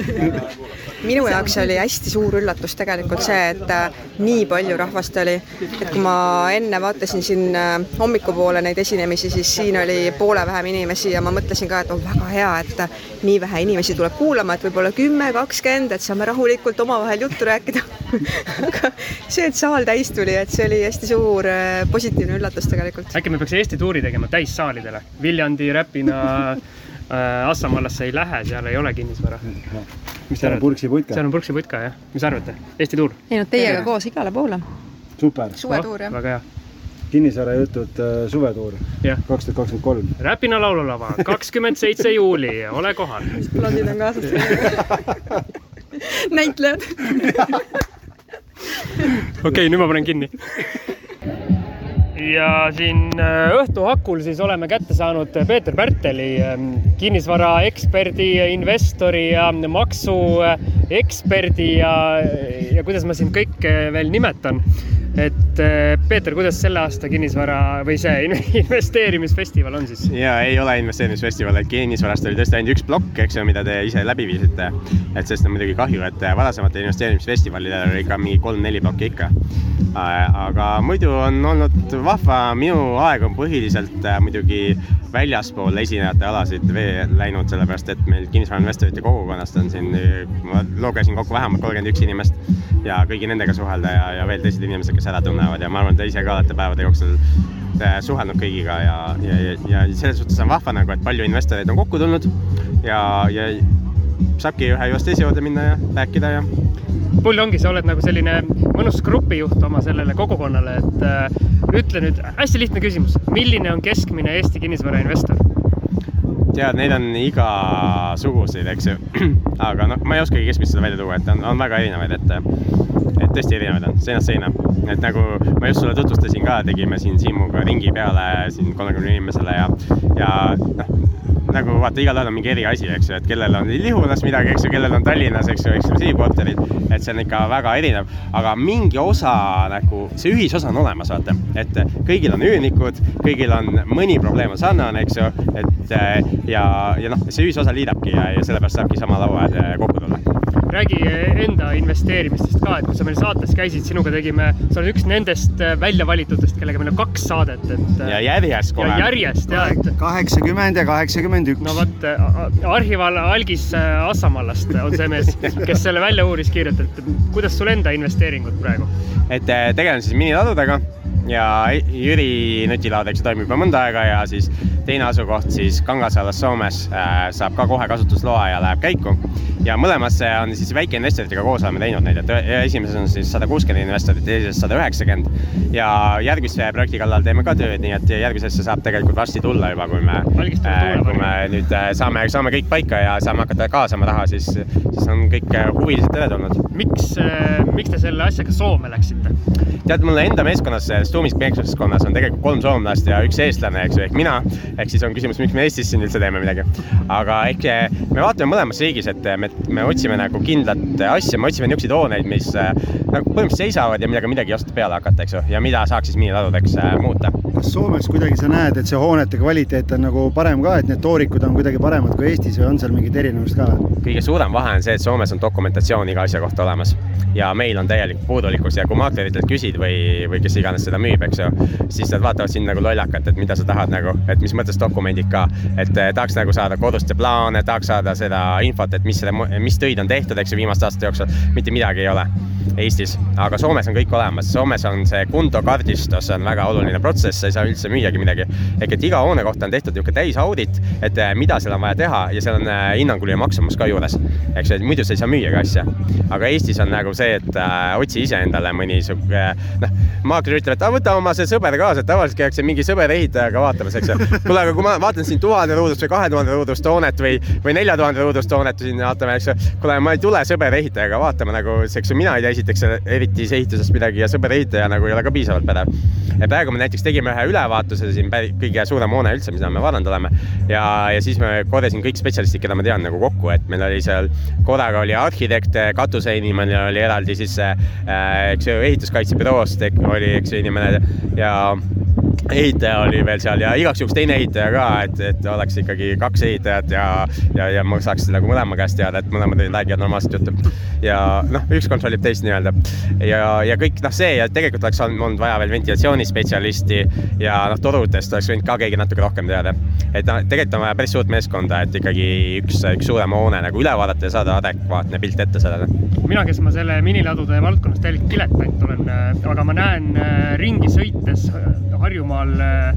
minu jaoks oli hästi suur üllatus tegelikult see, et äh, nii palju rahvast oli. et kui ma enne vaatasin siin äh, hommikupoole neid esinemisi, siis siin oli poole vähem inimesi ja ma mõtlesin ka, et on väga hea, et nii vähe inimesi tuleb kuulama, et võib-olla kümme, kakskümmend, et saame rahulikult omavahel juttu rääkida aga see, et saal täis tuli, et see oli hästi suur äh, positiivne üllatus tegelikult. äkki me peaks Eesti tuuri tegema täissaalidele, Viljandi, Räpina äh,, Assamaalasse ei lähe, seal ei ole kinnisvara no.. mis seal on, Purksi putka? seal on Purksi putka, jah. mis arvate, Eesti tuur? ei no teiega koos igale poole. super. suvetuur, jah. väga hea kinnisvarajutud äh, suvetuur kaks tuhat kakskümmend kolm. Räpina laululava, kakskümmend seitse juuli, ole kohal. blondid on kaasas näitlejad okei nüüd ma panen kinni. Ja siin äh, õhtu hakul siis oleme kätte saanud Peeter Pärteli, ähm, kinnisvaraeksperdi, investori ja maksueksperdi ja, ja kuidas ma siin kõike veel nimetan et äh, Peeter, kuidas selle aasta kinnisvara või see investeerimisfestival on siis? ja ei ole investeerimisfestival, et kinnisvarast oli tõesti ainult üks plokk, eks ju, mida te ise läbi viisite. et sellest on muidugi kahju, et varasematel investeerimisfestivalidel oli ikka mingi kolm-neli plokki ikka. Äh, aga muidu on olnud vahva, minu aeg on põhiliselt äh, muidugi väljaspool esinejate alasid läinud, sellepärast et meil kinnisvarainvestorite kogukonnast on siin, ma lugesin kokku vähemalt kolmkümmend üks inimest ja kõigi nendega suhelda ja, ja veel teised inimesed, kes ära tunnevad ja ma arvan, te ise ka olete päevade jooksul äh, suhelnud kõigiga ja, ja, ja, ja selles suhtes on vahva nagu, et palju investoreid on kokku tulnud ja, ja saabki ühe juurest teise juurde minna ja rääkida ja. Pull ongi, sa oled nagu selline mõnus grupijuht oma sellele kogukonnale, et äh, ütle nüüd hästi lihtne küsimus, milline on keskmine Eesti kinnisvarainvestor? tead, neid on igasuguseid, eks ju. aga noh, ma ei oskagi keskmist seda välja tuua, et on, on väga erinevaid, et, et tõesti erinevaid on, seinast seina. et nagu ma just sulle tutvustasin ka, tegime siin Siimuga ringi peale siin kolmekümne inimesele ja, ja noh, nagu vaata, igalühel on mingi eriasi, eks ju, et kellel on Lihulas midagi, eks ju, kellel on Tallinnas, eks ju, eksklusiivkorterid, et see on ikka väga erinev, aga mingi osa nagu, see ühisosa on olemas, vaata, et kõigil on üürnikud, kõigil on mõni probleem on sarnane, eks ju, et ja, ja noh, see ühisosa liidabki ja, ja sellepärast saabki sama laua äärde kokku tulla räägi enda investeerimistest ka, et kui sa meil saates käisid, sinuga tegime, sa oled üks nendest välja valitutest, kellega meil on kaks saadet, et. ja järjest kohe. ja järjest ja, et. kaheksakümmend ja kaheksakümmend üks. no vot, arhival Algis Assamaalast on see mees, kes selle välja uuris kiirelt, et kuidas sul enda investeeringud praegu? et tegelen siis miniladudega ja Jüri nutilaad, eks toimib juba mõnda aega ja siis teine asukoht siis Kangasalas Soomes äh, saab ka kohe kasutusloa ja läheb käiku. ja mõlemasse on siis väikeinvestoritega koos oleme teinud neid, et esimeses on siis sada kuuskümmend investorit, teises sada üheksakümmend ja järgmise projekti kallal teeme ka tööd, nii et järgmisesse saab tegelikult varsti tulla juba, kui me, äh, kui me nüüd äh, saame, saame kõik paika ja saame hakata kaasama raha, siis, siis on kõik huvilised teretulnud. miks, miks te selle asjaga Soome läksite? tead, mulle enda meeskonnas, Stuumis meeskonnas on tegelikult kolm soomlast ja üks eestlane, eks ju, ehk mina ehk siis on küsimus, miks me Eestis siin üldse teeme midagi. aga ehk me vaatame mõlemas riigis, et me, me otsime nagu kindlat asja, me otsime niisuguseid hooneid, mis nagu põhimõtteliselt seisavad ja millega midagi ei oska peale hakata, eks ju, ja mida saaks siis miniladudeks äh, muuta. kas Soomes kuidagi sa näed, et see hoonete kvaliteet on nagu parem ka, et need toorikud on kuidagi paremad kui Eestis või on seal mingit erinevust ka? kõige suurem vahe on see, et Soomes on dokumentatsioon iga asja kohta olemas ja meil on täielik puudulikkus ja kui maakleritelt küsid või, või kes iganes seda müüb, eks ju, siis nad vaatavad sind nagu lollakalt, et mida sa tahad nagu, et mis mõttes dokumendid ka, et eh, tahaks nagu saada koduste plaane, tahaks saada seda infot, et mis selle, mis töid on tehtud, eks ju, viimaste aastate jooksul, mitte midagi ei ole Eestis, aga Soomes on kõik olemas, Soomes on see kontokardistus on väga oluline protsess, sa ei saa üldse müüagi midagi. ehk et iga hoone kohta on tehtud niisugune täisaudit, et eh, mida seal on vaja teha ja seal on eh, hinnanguline maksumus ka juures, eks et muidu sa ei saa müüagi asja. aga Eestis on nagu see, et äh, otsi ise endale mõni sihuke, noh, maakler ütleb, et ah, võta oma see sõber kaasa, et tavaliselt käiakse mingi sõber ehitajaga vaatamas, eks ju. kuule, aga kui ma vaatan siin tuhande ruudust või kahe tuhande ruudust hoonet või, või nelja tuhande ruudust hoonet siin vaatame, eks ju. kuule, ma ei tule sõber ehitajaga vaatama nagu, eks ju, mina ei tea esiteks eriti ehitusest midagi ja sõber ehitaja nagu ei ole ka piisavalt pädev. ja praegu me näiteks tegime ühe ülevaatuse siin kõige suurem hoone üldse, mida me vaadanud oleme ja, ja siis me korjasin kõik spetsialistid, keda ma tean nagu kokku, et meil oli seal korraga oli arhitekt, katuseinimene oli eraldi siis äh, eks ju ehituskaitsebüroost oli, eks ju, inimene ja ehitaja oli veel seal ja igaks juhuks teine ehitaja ka, et, et oleks ikkagi kaks ehitajat ja, ja, ja ma saaks nagu mõlema käest teada, et mõlemad räägivad normaalset juttu. ja noh, üks kontrollib teist nii-öelda ja, ja kõik noh, see ja tegelikult oleks olnud vaja veel ventilatsioonispetsialisti ja noh, torudest oleks võinud ka keegi natuke rohkem teada. et noh, tegelikult on vaja päris suurt meeskonda, et ikkagi üks, üks suurem hoone nagu üle vaadata ja saada adekvaatne pilt ette sellele. mina, kes ma selle miniladude valdkonnas täielik diletant olen, aga ma näen äh, ringi sõites Harjumaal äh,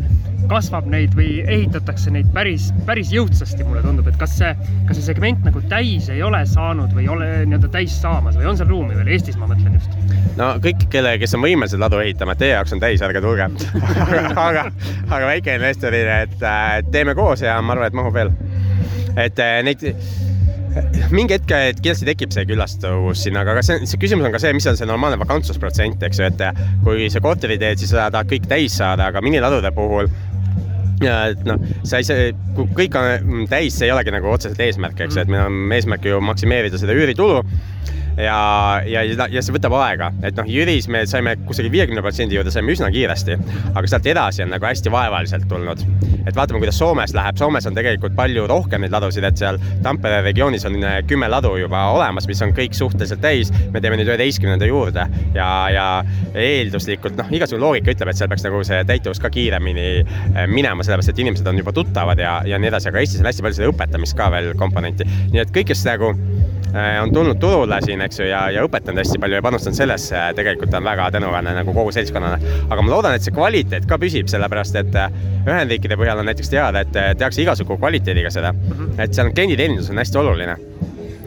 kasvab neid või ehitatakse neid päris, päris jõudsasti, mulle tundub, et kas see, kas see segment nagu täis ei ole saanud või ei ole nii-öelda täis saamas või on seal ruumi veel, Eestis ma mõtlen just? no kõik, kelle, kes on võimelised ladu ehitama, teie jaoks on täis, ärge tulge aga, aga, väikeinvestorile, et äh, teeme koos ja ma arvan, et mahub veel. et äh, neid mingi hetk kindlasti tekib see külastuvus sinna, aga see, see küsimus on ka see, mis on see normaalne vakantsusprotsent, eks ju, et kui sa korteri teed, siis sa tahad kõik täis saada, aga miniladude puhul ja et noh, sa ei saa, kui kõik on täis, see ei olegi nagu otseselt eesmärk, eks ju, et meil on eesmärk ju maksimeerida seda üüritulu ja, ja, ja see võtab aega, et noh, Jüris me saime kusagil viiekümne protsendi juurde saime üsna kiiresti, aga sealt edasi on nagu hästi vaevaliselt tulnud. et vaatame, kuidas Soomes läheb, Soomes on tegelikult palju rohkem neid ladusid, et seal Tampere regioonis on äh, kümme ladu juba olemas, mis on kõik suhteliselt täis. me teeme nüüd üheteistkümnenda juurde. Ja, ja eelduslikult noh, igasugune loogika ütleb, et seal peaks nagu see täituvus ka kiiremini äh, minema, sellepärast et inimesed on juba tuttavad ja, ja nii edasi, aga Eestis on hästi palju seda õpetamist ka veel komponenti, nii et kõik, kes nagu on tulnud turule siin, eks ju, ja, ja õpetanud hästi palju ja panustanud sellesse, tegelikult on väga tänuväärne nagu kogu seltskonnale. aga ma loodan, et see kvaliteet ka püsib, sellepärast et äh, Ühendriikide põhjal on näiteks teada, et äh, tehakse igasugu kvaliteediga seda, mhm. et seal klienditeenindus on hästi oluline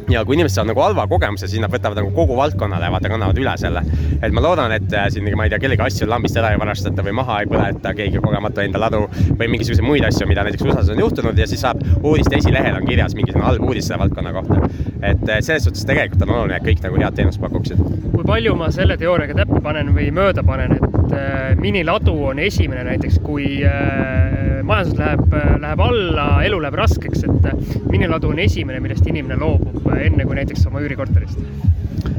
ja kui inimesed saavad nagu halva kogemuse, siis nad võtavad nagu kogu valdkonnale, vaata, kannavad üle selle. et ma loodan, et äh, siin, ma ei tea, kellegi asju lambist ära ei varastata või maha ei põleta keegi kogemata enda ladu või mingisuguseid muid asju, mida näiteks USA-s on juhtunud ja siis saab uudiste esilehel on kirjas mingisugune halb uudis selle valdkonna kohta. et äh, selles suhtes tegelikult on oluline, et kõik nagu head teenust pakuksid. kui palju ma selle teooriaga täppi panen või mööda panen, et äh, miniladu on esimene näiteks, kui äh, majandus läheb, läheb alla, elu läheb raskeks, et milline ladu on esimene, millest inimene loobub enne kui näiteks oma üürikorterist?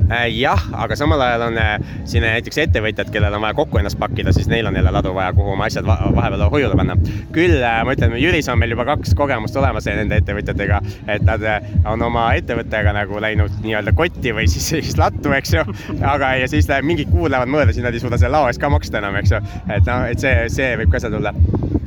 Äh, jah, aga samal ajal on äh, siin näiteks ettevõtjad, kellel on vaja kokku ennast pakkida, siis neil on jälle ladu vaja, kuhu oma asjad vahepeal hoiule panna. küll äh, ma ütlen, Jüris on meil juba kaks kogemust olemas nende ettevõtjatega, et nad on oma ettevõttega nagu läinud nii-öelda kotti või siis, siis lattu, eks ju. aga, ja siis mingid kuud lähevad mööda, siis nad ei suuda selle lao eest ka maksta enam, eks ju. et noh, et see, see võib ka seal tulla.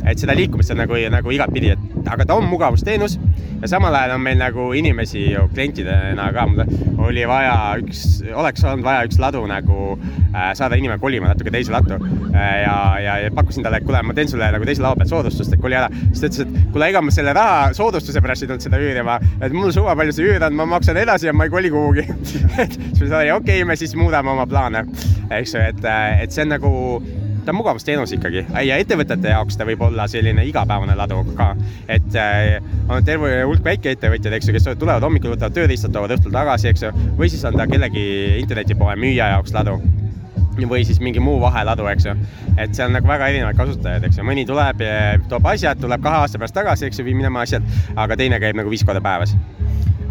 Et seda liikumist on nagu, nagu igatpidi, et aga ta on mugavusteenus ja samal ajal on meil nagu inimesi ju klientidena ka, mul oli vaja üks, oleks olnud vaja üks ladu nagu äh, saada inimene kolima natuke teise lattu äh,. ja, ja, ja pakkusin talle, et kuule, ma teen sulle nagu teise lao pealt soodustust, et koli ära. siis ta ütles, et kuule, ega ma selle raha soodustuse pärast ei tulnud seda üürima, et mul suva palju see üür on, ma maksan edasi ja ma ei koli kuhugi et siis oli okei okay,, me siis muudame oma plaane, eks ju, et, äh, et see on nagu ta on mugavusteenus ikkagi ja ettevõtete jaoks ta võib olla selline igapäevane ladu ka. et äh, on terve hulk väikeettevõtjaid, eks ju, kes tulevad hommikul, võtavad tööriistad, toovad õhtul tagasi, eks ju, või siis on ta kellegi internetipoe müüja jaoks ladu või siis mingi muu vaheladu, eks ju. et seal on nagu väga erinevaid kasutajaid, eks ju, mõni tuleb, toob asjad, tuleb kahe aasta pärast tagasi, eks ju, viib minema asjad, aga teine käib nagu viis korda päevas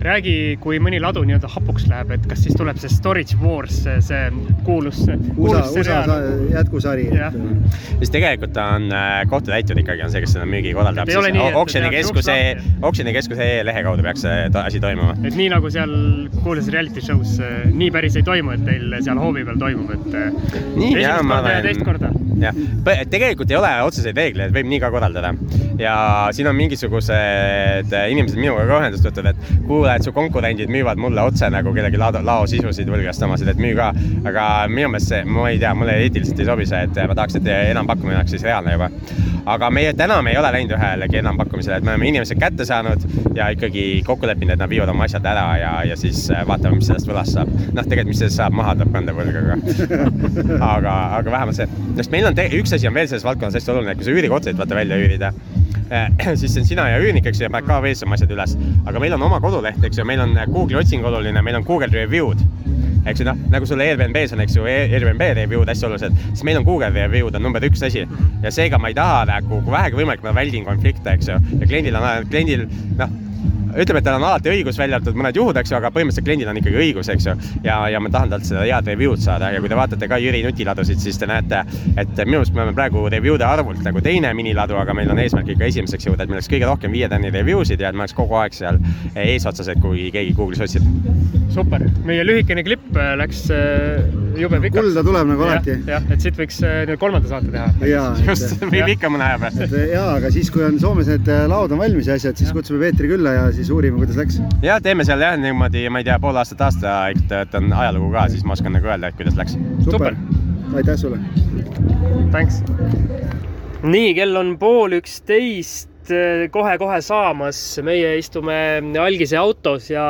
räägi, kui mõni ladu nii-öelda hapuks läheb, et kas siis tuleb see Storage Wars, see kuulus, kuulus USA, USA jätkusari. siis tegelikult on äh, kohtutäitur ikkagi on see, kes seda müügi korraldab. oksjonikeskuse, oksjonikeskuse lehe kaudu peaks see asi toimuma. et nii nagu seal kuulsas reality show's, äh, nii päris ei toimu, et teil seal hoovi peal toimub, et äh, nii, esimest korda ja teist korda. Jah, tegelikult ei ole otseseid reegleid, võib nii ka korraldada ja siin on mingisugused inimesed minuga ka ühendust võtnud, et kuule, et su konkurendid müüvad mulle otse nagu kellegi lao, laosisusid, võlgastamasid, et müü ka. aga minu meelest see, ma ei tea, mulle eetiliselt ei sobi see, et ma tahaks, et enampakkumine oleks siis reaalne juba. Aga meie täna me ei ole läinud ühelegi enampakkumisele, et me oleme inimesed kätte saanud ja ikkagi kokku leppinud, et nad viivad oma asjad ära ja, ja siis äh, vaatame, mis sellest võlast saab. noh, tegelikult, mis sellest saab, maha tuleb kandevõlgaga aga, aga vähemalt see, sest meil on üks asi on veel selles valdkonnas hästi oluline, kui sa üürikorterit vaata välja üürida Eh, siis see on sina ja üürnik, eks ju, ja paned KV-sse oma asjad üles. aga meil on oma koduleht, eks ju, meil on Google'i otsing oluline, meil on Google review'd eks ju noh, nagu sul Airbnb-s on, eks ju, Airbnb review'd hästi olulised, siis meil on Google review'd on number üks asi. ja seega ma ei taha nagu, kui vähegi võimalik, ma väldin konflikte, eks ju, ja kliendil on, kliendil noh ütleme, et tal on alati õigus, välja arvatud mõned juhud, eks ju, aga põhimõtteliselt kliendil on ikkagi õigus, eks ju. ja, ja ma tahan talt seda head review'd saada ja kui te vaatate ka Jüri nutiladusid, siis te näete, et minu arust me oleme praegu review'de arvult nagu teine miniladu, aga meil on eesmärk ikka esimeseks jõuda, et meil oleks kõige rohkem viie tonni review sid ja et me oleks kogu aeg seal eesotsas, et kui keegi Google'is otsib. Super, meie lühikene klipp äh, läks äh, jube pikaks. kulda tuleb nagu alati. jah, et siit võiks äh, nüüd kolmanda saate teha. just, ikka mõne aja pärast. ja, aga siis, kui on Soomes need laod on valmis ja asjad, siis kutsume Peetri külla ja siis uurime, kuidas läks. ja teeme seal jah, niimoodi, ma ei tea, pool aastat, aasta töötan ajalugu ka, siis ma oskan nagu öelda, et kuidas läks. super, aitäh sulle. Thanks. nii, kell on pool üksteist, kohe-kohe saamas, meie istume algise autos ja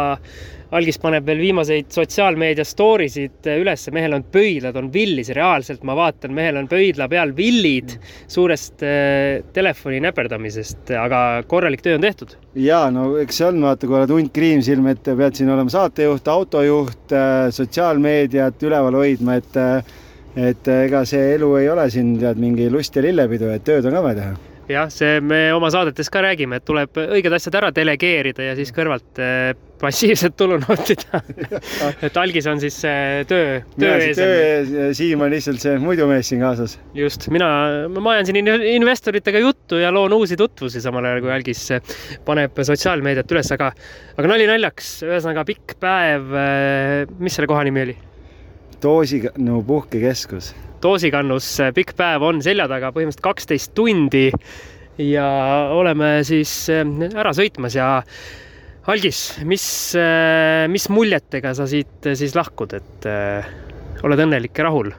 algis paneb veel viimaseid sotsiaalmeedia story sid üles, mehel on pöidlad, on villis, reaalselt. Ma vaatan, mehel on pöidla peal villid suurest äh, telefoni näperdamisest, aga korralik töö on tehtud. ja no eks see on, vaata, kui oled hunt kriimsilm, et pead siin olema saatejuht, autojuht, äh, sotsiaalmeediat üleval hoidma, et et ega see elu ei ole siin tead mingi lust ja lillepidu, et tööd on ka vaja teha jah, see me oma saadetes ka räägime, et tuleb õiged asjad ära delegeerida ja siis kõrvalt eh, passiivset tulu nautida et algis on siis töö, töö ees. töö ja Siim on lihtsalt see muidu mees siin kaasas. just, mina, ma ajan siin investoritega juttu ja loon uusi tutvusi, samal ajal kui algis paneb sotsiaalmeediat üles, aga, aga nali naljaks, ühesõnaga pikk päev. Eh, mis selle koha nimi oli? Doosiga, no puhkekeskus doosikannus pikk päev on selja taga, põhimõtteliselt kaksteist tundi ja oleme siis eh, ära sõitmas ja Algis, mis, eh, mis muljetega sa siit eh, siis lahkud, et oled õnnelik ja rahul?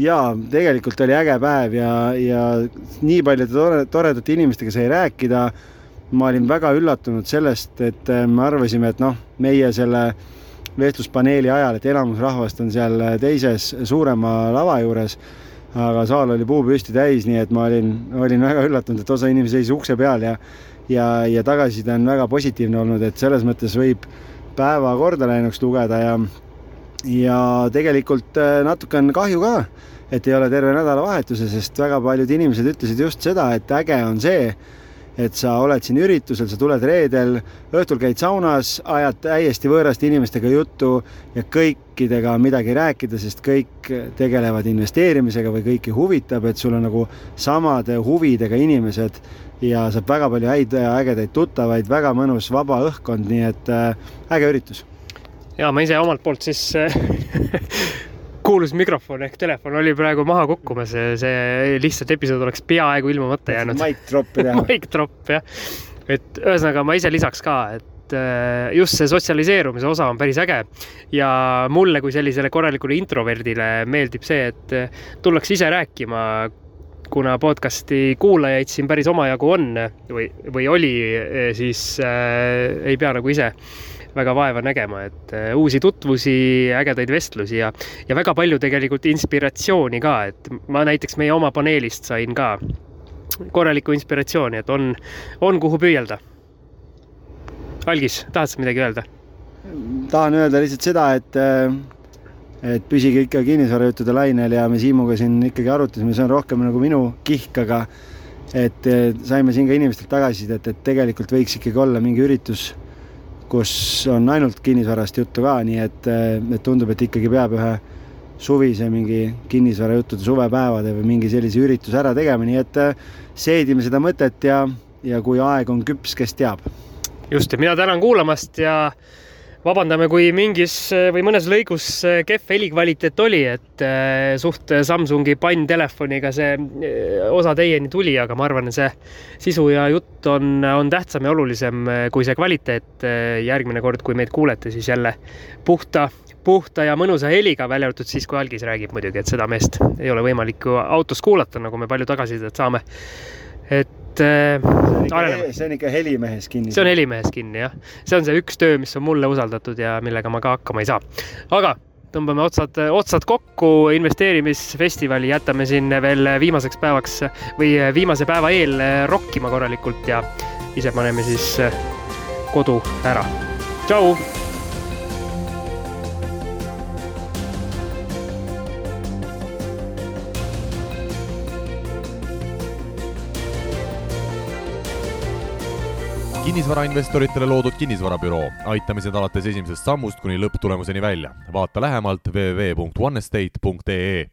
jaa, tegelikult oli äge päev ja, ja nii paljude tore, toredate inimestega sai rääkida. ma olin väga üllatunud sellest, et me arvasime, et noh, meie selle äh, vestluspaneeli ajal, et enamus rahvast on seal teises suurema lava juures. aga saal oli puu püsti täis, nii et ma olin, olin väga üllatunud, et osa inimesi seisis ukse peal ja ja, ja tagasiside on väga positiivne olnud, et selles mõttes võib päeva korda läinuks lugeda ja ja tegelikult äh, natuke on kahju ka, et ei ole terve nädalavahetuse, sest väga paljud inimesed ütlesid just seda, et äge on see, et sa oled siin üritusel, sa tuled reedel, õhtul käid saunas, ajad täiesti võõraste inimestega juttu ja kõikidega on midagi rääkida, sest kõik tegelevad investeerimisega või kõiki huvitab, et sul on nagu samade huvidega inimesed ja saab väga palju häid ja ägedaid tuttavaid, väga mõnus vaba õhkkond, nii et äh, äge üritus. ja ma ise omalt poolt siis kuulus mikrofon ehk telefon oli praegu maha kukkumas see lihtsalt episood oleks peaaegu ilmumata jäänud. Mic drop'i teha Mic drop jah, et ühesõnaga ma ise lisaks ka, et äh, just see sotsialiseerumise osa on päris äge. Ja mulle kui sellisele korralikule introverdile meeldib see, et äh, tullakse ise rääkima, kuna podcast'i kuulajaid siin päris omajagu on või, või oli, siis äh, ei pea nagu ise väga vaeva nägema, et äh, uusi tutvusi, ägedaid vestlusi ja, ja väga palju tegelikult inspiratsiooni ka, et ma näiteks meie oma paneelist sain ka korralikku inspiratsiooni, et on, on kuhu püüelda. Algis, tahad sa midagi öelda? tahan öelda lihtsalt seda, et äh, et püsige ikka kinnisvarajuttude lainel ja me Siimuga siin ikkagi arutasime, see on rohkem nagu minu kihk, aga et äh, saime siin ka inimestelt tagasisidet, et tegelikult võiks ikkagi olla mingi üritus kus on ainult kinnisvarast juttu ka, nii et, et tundub, et ikkagi peab ühe suvise mingi kinnisvarajuttude suvepäevade või mingi sellise ürituse ära tegema, nii et seedime seda mõtet ja, ja kui aeg on küps, kes teab. just, ja mina tänan kuulamast ja vabandame, kui mingis või mõnes lõigus kehv helikvaliteet oli, et eh, suht Samsungi panntelefoniga see eh, osa teieni tuli, aga ma arvan, see sisu ja jutt on, on tähtsam ja olulisem eh, kui see kvaliteet. järgmine kord, kui meid kuulete, siis jälle puhta, puhta ja mõnusa heliga, välja arvatud siis, kui algis räägib muidugi, et seda meest ei ole võimalik ju autos kuulata, nagu me palju tagasisidet saame. Et äh, arenema. see on ikka helimehes kinni. see on helimehes kinni jah, see on see üks töö, mis on mulle usaldatud ja millega ma ka hakkama ei saa. aga tõmbame otsad, otsad kokku, investeerimisfestivali jätame siin veel viimaseks päevaks või viimase päeva eel rokkima korralikult ja ise paneme siis kodu ära. tšau kinnisvarainvestoritele loodud kinnisvarabüroo, aitame sind alates esimesest sammust kuni lõpptulemuseni välja. vaata lähemalt www.onestate.ee